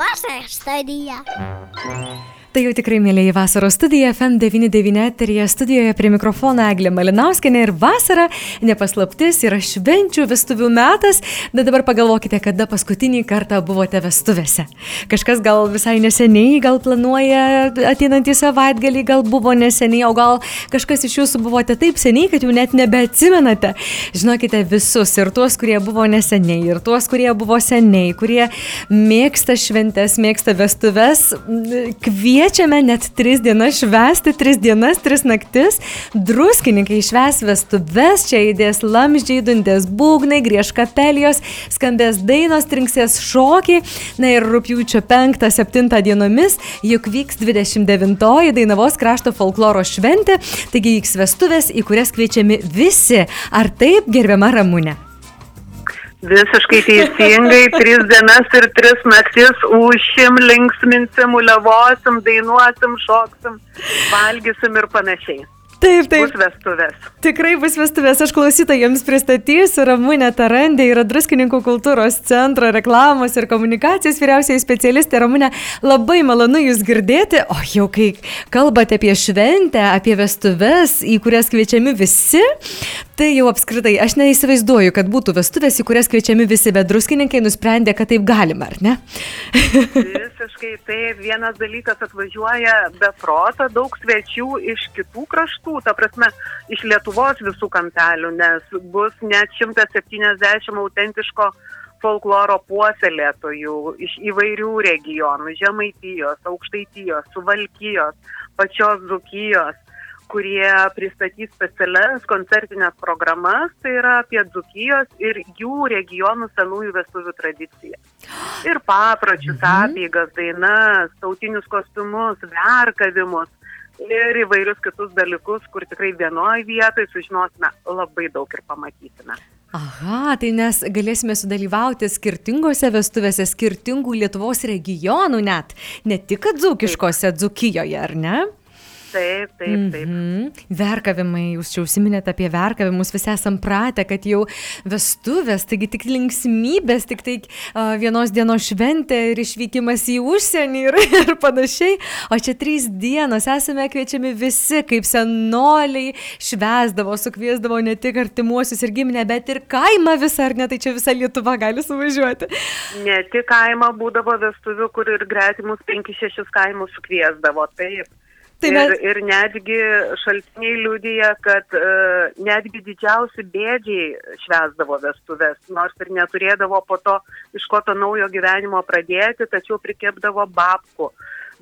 Vasaros studija. Tai jau tikrai mėlyje vasaros studija FM99 eterija studijoje prie mikrofono Eglė Malinauskinė ir vasara, nepaslaptis, yra švenčių vestuvių metas, bet dabar pagalvokite, kada paskutinį kartą buvote vestuvėse. Kažkas gal visai neseniai, gal planuoja ateinantį savaitgalį, gal buvo neseniai, o gal kažkas iš jūsų buvote taip seniai, kad jau net nebeatsimenate. Žinokite visus, ir tuos, kurie buvo neseniai, ir tuos, kurie buvo seniai, kurie mėgsta šventės, mėgsta vestuves, kviečiate kviečiame net tris dienas švęsti, tris dienas, tris naktis. Druskininkai šves vestuves, čia įdės lamždžiai, dundės būgnai, grieš kapelijos, skambės dainos, trinksės šokiai. Na ir rūpjūčio 5-7 dienomis juk vyks 29-oji Dainavos krašto folkloro šventė, taigi vyks vestuvės, į kurias kviečiami visi. Ar taip, gerbiama Ramūnė? Visiškai teisingai, tris dienas ir tris naktis užšim, linksminsim, uliavosim, dainuosim, šoksim, valgysim ir panašiai. Taip, taip. Bus vestuvės. Tikrai bus vestuvės. Aš klausytojams pristatysiu Ramūnę Tarandė, yra Druskininkų kultūros centro reklamos ir komunikacijos vyriausiai specialistė. Ramūnė, labai malonu Jūs girdėti. O jau kai kalbate apie šventę, apie vestuves, į kurias kviečiami visi, tai jau apskritai aš neįsivaizduoju, kad būtų vestuvės, į kurias kviečiami visi, bet druskininkai nusprendė, kad taip galima, ar ne? Visiškai taip. Vienas dalykas atvažiuoja be proto, daug svečių iš kitų kraštų ta prasme, iš Lietuvos visų kampelių, nes bus net 170 autentiško folkloro puoselėtojų iš įvairių regionų - Žemaitijos, Aukštaitijos, Suvalkijos, pačios Dzukijos kurie pristatys specialias koncertinės programas, tai yra apie Dzukijos ir jų regionų senųjų vestuvių tradiciją. Ir papročius, mhm. apygas, dainas, tautinius kostiumus, verkavimus ir įvairius kitus dalykus, kur tikrai vienoje vietoje sužinosime labai daug ir pamatysime. Aha, tai mes galėsime sudalyvauti skirtingose vestuvėse, skirtingų Lietuvos regionų net, ne tik dzūkiškose Dzukijoje, ar ne? Taip, taip, taip. Mm -hmm. Verkavimai, jūs čia užsiminėte apie verkavimus, visi esam pratę, kad jau vestuvės, taigi tik linksmybės, tik tai uh, vienos dienos šventė ir išvykimas į užsienį ir, ir panašiai. O čia trys dienos esame kviečiami visi, kaip senoliai švesdavo, sukviesdavo ne tik artimuosius ir giminę, bet ir kaimą visą, ar ne, tai čia visa Lietuva gali suvažiuoti. Ne tik kaimą būdavo vestuvių, kur ir gretimus 5-6 kaimus sukviesdavo, taip. Tai mes... ir, ir netgi šaltiniai liūdija, kad uh, netgi didžiausi bėdžiai švesdavo vestuvės, nors ir neturėdavo po to iš ko to naujo gyvenimo pradėti, tačiau prikėpdavo babkų,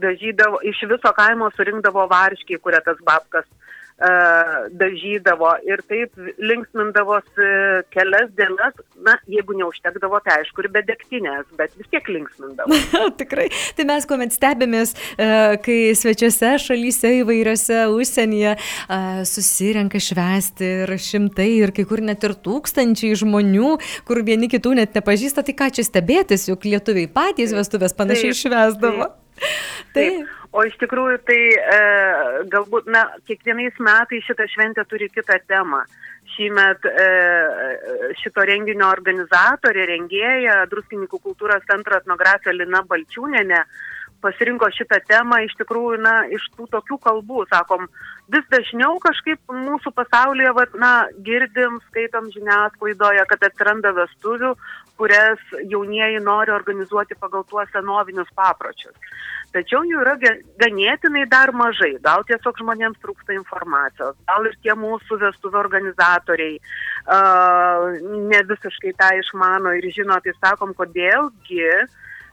dažydavo, iš viso kaimo surinkdavo varškiai, kurie tas babkas E, dažydavo ir taip linksmindavosi kelias dienas, na, jeigu neužtekdavo, tai aišku, ir be degtinės, bet vis tiek linksmindavo. Tikrai, tai mes kuomet stebėmės, e, kai svečiuose šalyse įvairiose užsienyje e, susirenka švesti ir šimtai ir kai kur net ir tūkstančiai žmonių, kur vieni kitų net nepažįsta, tai ką čia stebėtis, juk lietuviai patys vestuvės panašiai taip, švesdavo. Taip. taip. O iš tikrųjų tai e, galbūt, na, kiekvienais metais šitą šventę turi kitą temą. Šįmet e, šito renginio organizatorė, rengėja, Druskininkų kultūros centro etnografija Lina Balčiūnenė pasirinko šitą temą iš tikrųjų, na, iš tų tokių kalbų, sakom, vis dažniau kažkaip mūsų pasaulyje, va, na, girdim, skaitom žiniasklaidoje, kad atsiranda vestuvių, kurias jaunieji nori organizuoti pagal tuos senovinius papročius tačiau jų yra ganėtinai dar mažai. Gal tiesiog žmonėms trūksta informacijos, gal ir tie mūsų vestuvių organizatoriai uh, ne visiškai tą išmano ir žino, tai sakom, kodėlgi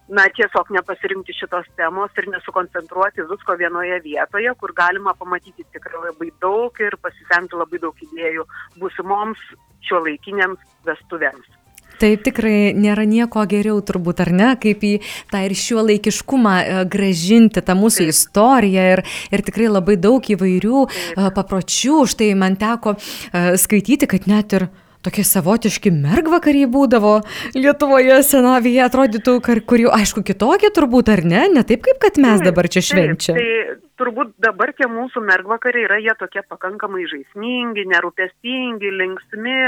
na, tiesiog nepasirinkti šitos temos ir nesukoncentruoti visko vienoje vietoje, kur galima pamatyti tikrai labai daug ir pasisemti labai daug idėjų būsimoms šio laikinėms vestuvėms. Taip tikrai nėra nieko geriau turbūt, ar ne, kaip į tą ir šiuo laikiškumą e, gražinti tą mūsų Taip. istoriją ir, ir tikrai labai daug įvairių Taip. E, papročių. Štai man teko e, skaityti, kad net ir tokie savotiški mergvakariai būdavo Lietuvoje senovėje, atrodytų, kur jau aišku kitokie turbūt, ar ne? Ne taip, kaip kad mes dabar čia švenčiame. Tai, tai turbūt dabar tie mūsų mergvakariai yra jie tokie pakankamai žaismingi, nerūpestingi, linksmi,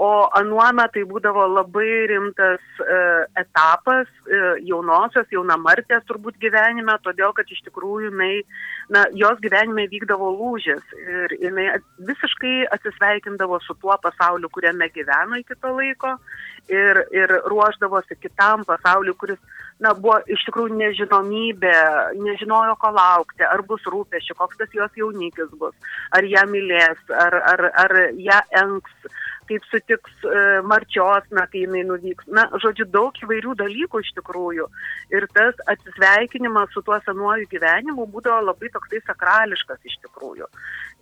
O anuome tai būdavo labai rimtas e, etapas e, jaunosios, jaunamartės turbūt gyvenime, todėl kad iš tikrųjų jinai, na, jos gyvenime vykdavo lūžis ir jinai visiškai atsisveikindavo su tuo pasauliu, kuriame gyveno iki to laiko ir, ir ruoždavosi kitam pasauliu, kuris, na, buvo iš tikrųjų nežinomybė, nežinojo, ko laukti, ar bus rūpešių, koks tas jos jaunikis bus, ar ją mylės, ar, ar, ar ją enks kaip sutiks e, marčios, na, kai jinai nuvyks. Na, žodžiu, daug įvairių dalykų iš tikrųjų. Ir tas atsisveikinimas su tuo senuoju gyvenimu būdavo labai toksai sakrališkas iš tikrųjų.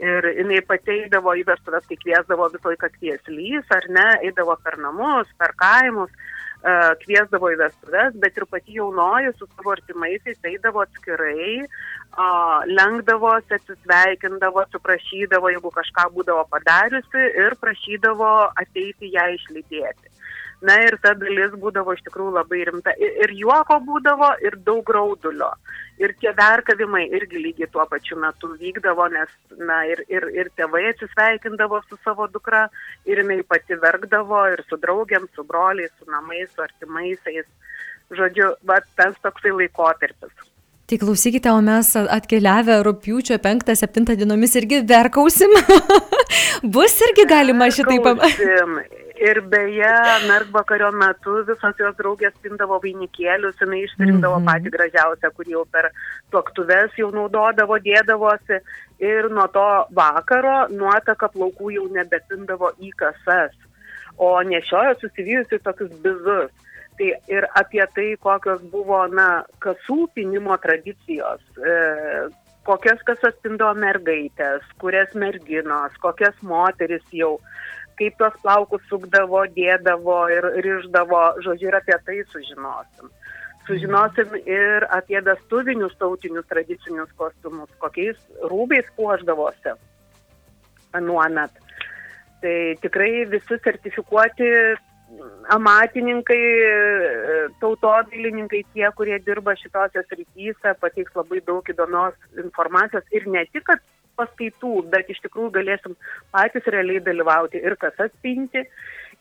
Ir jinai pateidavo į vestuvės, kai kviesdavo visą laiką kvieslys, ar ne, eidavo per namus, per kaimus kviesdavo į vestuves, bet ir pati jaunoji su savo artimaisiais eidavo atskirai, lenkdavosi, atsisveikindavo, suprašydavo, jeigu kažką būdavo padariusi ir prašydavo ateiti ją išlydėti. Na ir ta dalis būdavo iš tikrųjų labai rimta. Ir, ir juoko būdavo, ir daug graudulio. Ir tie verkavimai irgi lygiai tuo pačiu metu vykdavo, nes, na, ir, ir, ir tėvai atsisveikindavo su savo dukra, ir jinai pati verkdavo, ir su draugiam, su broliais, su namais, su artimaisiais. Žodžiu, va, tas toksai laikotarpis. Tai klausykite, o mes atkeliavę rūpiučio 5-7 dienomis irgi verkausim. Bus irgi galima šitai pamatyti. Ir beje, mergvakario metu visos jos draugės pindavo vainikėlius, jinai išsirinkdavo mm -hmm. patį gražiausią, kurį jau per tuoktuves jau naudodavo, dėdavosi. Ir nuo to vakaro nuotaka plaukų jau nebepindavo į kasas, o nešiojo susivijusi tokius bizus tai ir apie tai, kokios buvo, na, kasų pinimo tradicijos, e, kokias kasas pindo mergaitės, kurias merginos, kokias moteris jau, kaip tos plaukus sukdavo, dėdavo ir ryždavo, žodžiu, ir apie tai sužinosim. Sužinosim ir apie vestuvinius tautinius tradicinius kostiumus, kokiais rūbais puoždavosi anuomet. Tai tikrai visi sertifikuoti amatininkai, tautodailininkai, tie, kurie dirba šitose srityse, pateiks labai daug įdomios informacijos ir ne tik, kad paskaitų, bet iš tikrųjų galėsim patys realiai dalyvauti ir kas atspinti,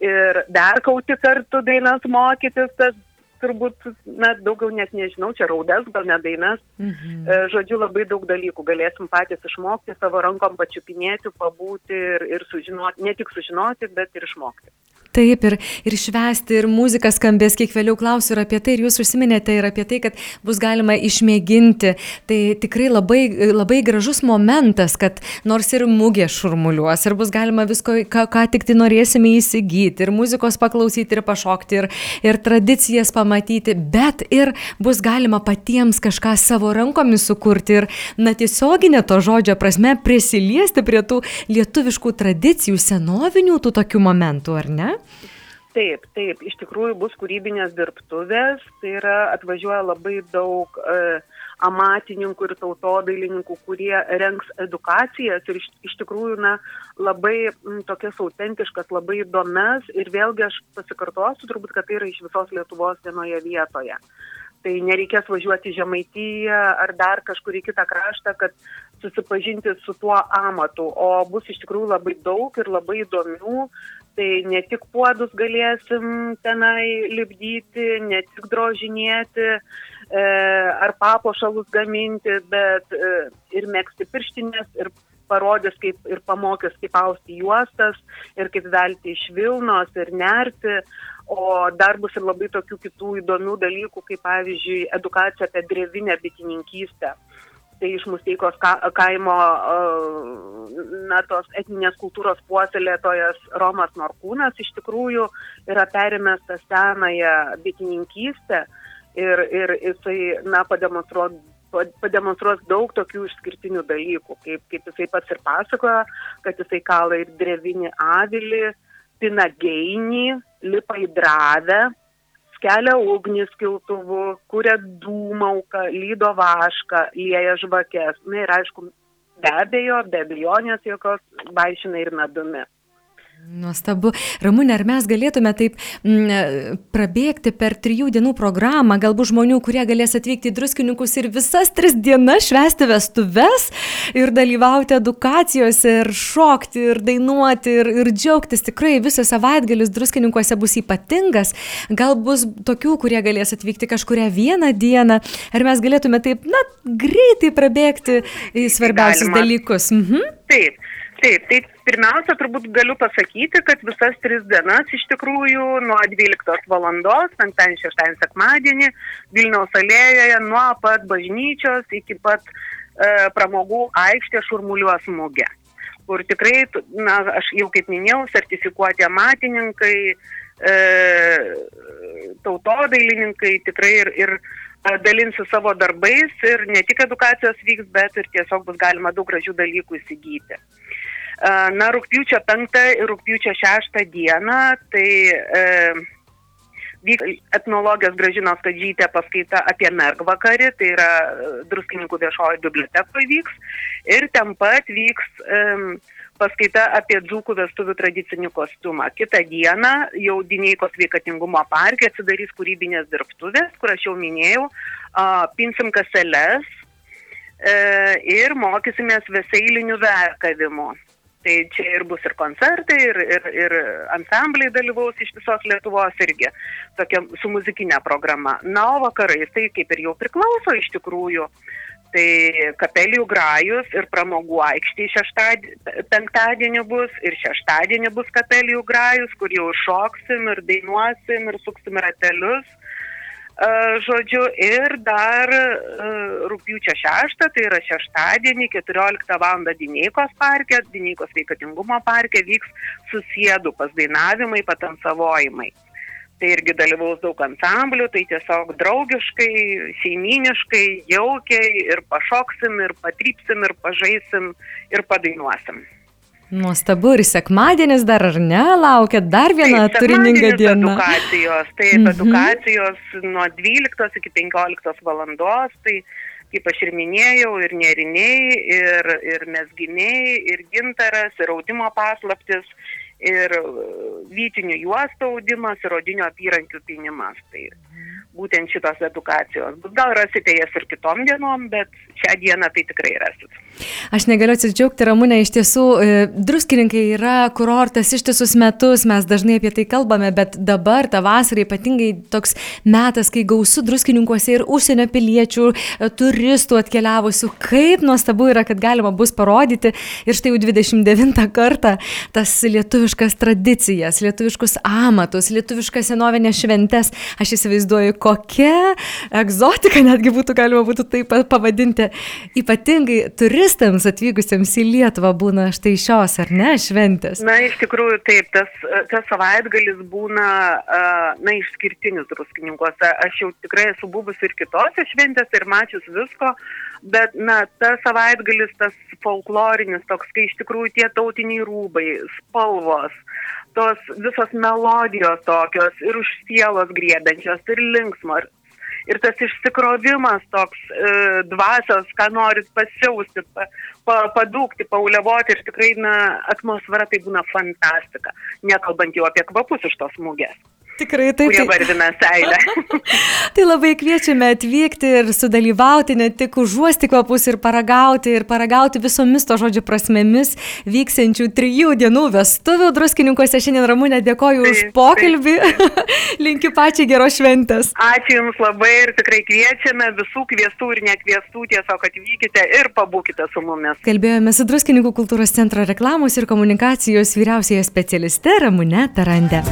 ir dar kauti kartu dainas mokytis, tas turbūt, na, daugiau net nežinau, čia raudas, gal ne dainas. Mhm. E, žodžiu, labai daug dalykų galėsim patys išmokti, savo rankom pačiupinėti, pabūti ir, ir sužinoti, ne tik sužinoti, bet ir išmokti. Taip, ir, ir švesti, ir muzika skambės, kiek vėliau klausiu ir apie tai, ir jūs užsiminėte ir apie tai, kad bus galima išmėginti. Tai tikrai labai, labai gražus momentas, kad nors ir mūgė šurmuliuos, ir bus galima visko, ką, ką tik tai norėsime įsigyti, ir muzikos paklausyti, ir pašokti, ir, ir tradicijas pamatyti, bet ir bus galima patiems kažką savo rankomis sukurti ir, na, tiesioginė to žodžio prasme prisiliesti prie tų lietuviškų tradicijų, senovinių tų tokių momentų, ar ne? Taip, taip, iš tikrųjų bus kūrybinės dirbtuvės, tai yra atvažiuoja labai daug e, amatininkų ir tautodailininkų, kurie renks edukacijas ir iš, iš tikrųjų na, labai m, tokias autentiškas, labai įdomias ir vėlgi aš pasikartosiu turbūt, kad tai yra iš visos Lietuvos vienoje vietoje. Tai nereikės važiuoti žemaityje ar dar kažkur į kitą kraštą, kad susipažinti su tuo amatu, o bus iš tikrųjų labai daug ir labai įdomių tai ne tik puodus galėsim tenai lipdyti, ne tik drožinėti e, ar papuošalus gaminti, bet e, ir mėgsti pirštinės, ir parodys kaip ir pamokys, kaip austi juostas, ir kaip velti iš Vilnos, ir nerti. O dar bus ir labai tokių kitų įdomių dalykų, kaip pavyzdžiui, edukacija apie drevinę bitininkystę tai iš Musteikos ka, kaimo na, tos etninės kultūros puoselėtojas Romas Norkūnas iš tikrųjų yra perimęs tą senąją bitininkystę ir, ir jisai, na, pademonstruos pademonstruos daug tokių išskirtinių dalykų, kaip, kaip jisai pats ir pasakoja, kad jisai kala ir drevinį avilį, pina geinį, lipa į dravę, kelia ugnį skiltuvu, kuria dūmauką, lydo vašką, lieja žvakės. Na ir aišku, be abejo, be abejonės jokios vaišina ir medumi. Nuostabu. Ramūnė, ar mes galėtume taip m, mm, prabėgti per trijų dienų programą, galbūt žmonių, kurie galės atvykti į druskininkus ir visas tris dienas švesti vestuves ir dalyvauti edukacijose ir šokti ir dainuoti ir, ir džiaugtis. Tikrai visas savaitgalis druskininkuose bus ypatingas. Gal bus tokių, kurie galės atvykti kažkuria vieną dieną. Ar mes galėtume taip, na, greitai prabėgti į svarbiausius Galima. dalykus? Mhm. Taip. Taip, tai pirmiausia, turbūt galiu pasakyti, kad visas tris dienas iš tikrųjų nuo 12 valandos, penktadienį, šeštadienį, sekmadienį, Vilniaus alėjoje nuo pat bažnyčios iki pat e, pramogų aikštė šurmuliuos mūgė. Kur tikrai, na, aš jau kaip minėjau, sertifikuoti amatininkai, e, tautodailininkai tikrai ir, ir e, dalinsi savo darbais ir ne tik edukacijos vyks, bet ir tiesiog bus galima daug gražių dalykų įsigyti. Na, rūpiučio 5 ir rūpiučio 6 dieną, tai e, etnologijos gražinos kadžytė paskaita apie mergvakarį, tai yra e, druskininkų viešoji bibliotekoje vyks. Ir ten pat vyks e, paskaita apie dzūkų vestuvių tradicinį kostiumą. Kitą dieną jau Dineikos veikatingumo parke atsidarys kūrybinės dirbtuvės, kur aš jau minėjau, pinsim kaseles e, ir mokysimės veseilinių verkavimų. Tai čia ir bus ir koncertai, ir, ir, ir ansambliai dalyvaus iš visos Lietuvos irgi, tokia su muzikinė programa. Na, o vakarais tai kaip ir jau priklauso iš tikrųjų. Tai kapelijų grajus ir pramogų aikštė penktadienį bus ir šeštadienį bus kapelijų grajus, kur jau šoksim ir dainuosim ir suksim ratelius žodžiu, ir dar rūpiučio 6, tai yra šeštadienį, 14 val. Dineikos parke, Dineikos veikatingumo parke vyks susėdų pasdainavimai, patansavojimai. Tai irgi dalyvaus daug ansamblių, tai tiesiog draugiškai, šeiminiškai, jaukiai ir pašoksim, ir patrypsim, ir pažaisim, ir padainuosim. Nuostabu ir sekmadienis dar ar ne, laukia dar viena taip, turininga diena. Edukacijos, taip, mm -hmm. edukacijos nuo 12 iki 15 valandos, tai kaip aš ir minėjau, ir neriniai, ir, ir mesginiai, ir gintaras, ir audimo paslaptis, ir vytinių juostų audimas, ir odinio apyrankių pinimas. Tai būtent šitos edukacijos. Gal rasite jas ir kitom dienom, bet šią dieną tai tikrai rasit. Aš negaliu atsidžiaugti, Ramūnė, iš tiesų, e, druskininkai yra kurortas ištisus metus, mes dažnai apie tai kalbame, bet dabar tą vasarą ypatingai toks metas, kai gausu druskininkuose ir užsienio piliečių, e, turistų atkeliavusių, kaip nuostabu yra, kad galima bus parodyti ir štai jau 29 kartą tas lietuviškas tradicijas, lietuviškus amatus, lietuviškas senovinės šventes. Aš įsivaizduoju, kokia egzotika netgi būtų galima būtų taip pavadinti. Ypatingai turistams atvykusiems į Lietuvą būna štai šios, ar ne, šventės? Na, iš tikrųjų, taip, tas, tas savaitgalis būna, na, išskirtinis druskininkuose. Aš jau tikrai esu buvus ir kitose šventėse ir mačius visko, bet, na, tas savaitgalis, tas folklorinis toks, kai iš tikrųjų tie tautiniai rūbai, spalvos, tos visos melodijos tokios ir už sielos grėdančios ir linksmos ir tas išsikrovimas toks e, dvasios, ką norit pasiausti, pa, pa, padūkti, paulevoti ir tikrai na, atmosfera tai būna fantastika, nekalbant jau apie kvapus iš tos mūgės. Tikrai taip. Kurie vardina seilę. tai labai kviečiame atvykti ir sudalyvauti, ne tik užuosti kvapus ir paragauti, ir paragauti visomis to žodžio prasmėmis vyksiančių trijų dienų vestuvių druskininkose. Šiandien Ramūnė dėkoju taip, už pokalbį. Taip, taip. Linkiu pačiai geros šventės. Ačiū Jums labai ir tikrai kviečiame visų kviestų ir nekviestų, tiesiog atvykite ir pabūkite su mumis. Kalbėjome su Druskininkų kultūros centro reklamos ir komunikacijos vyriausiaja specialiste Ramūne Tarande.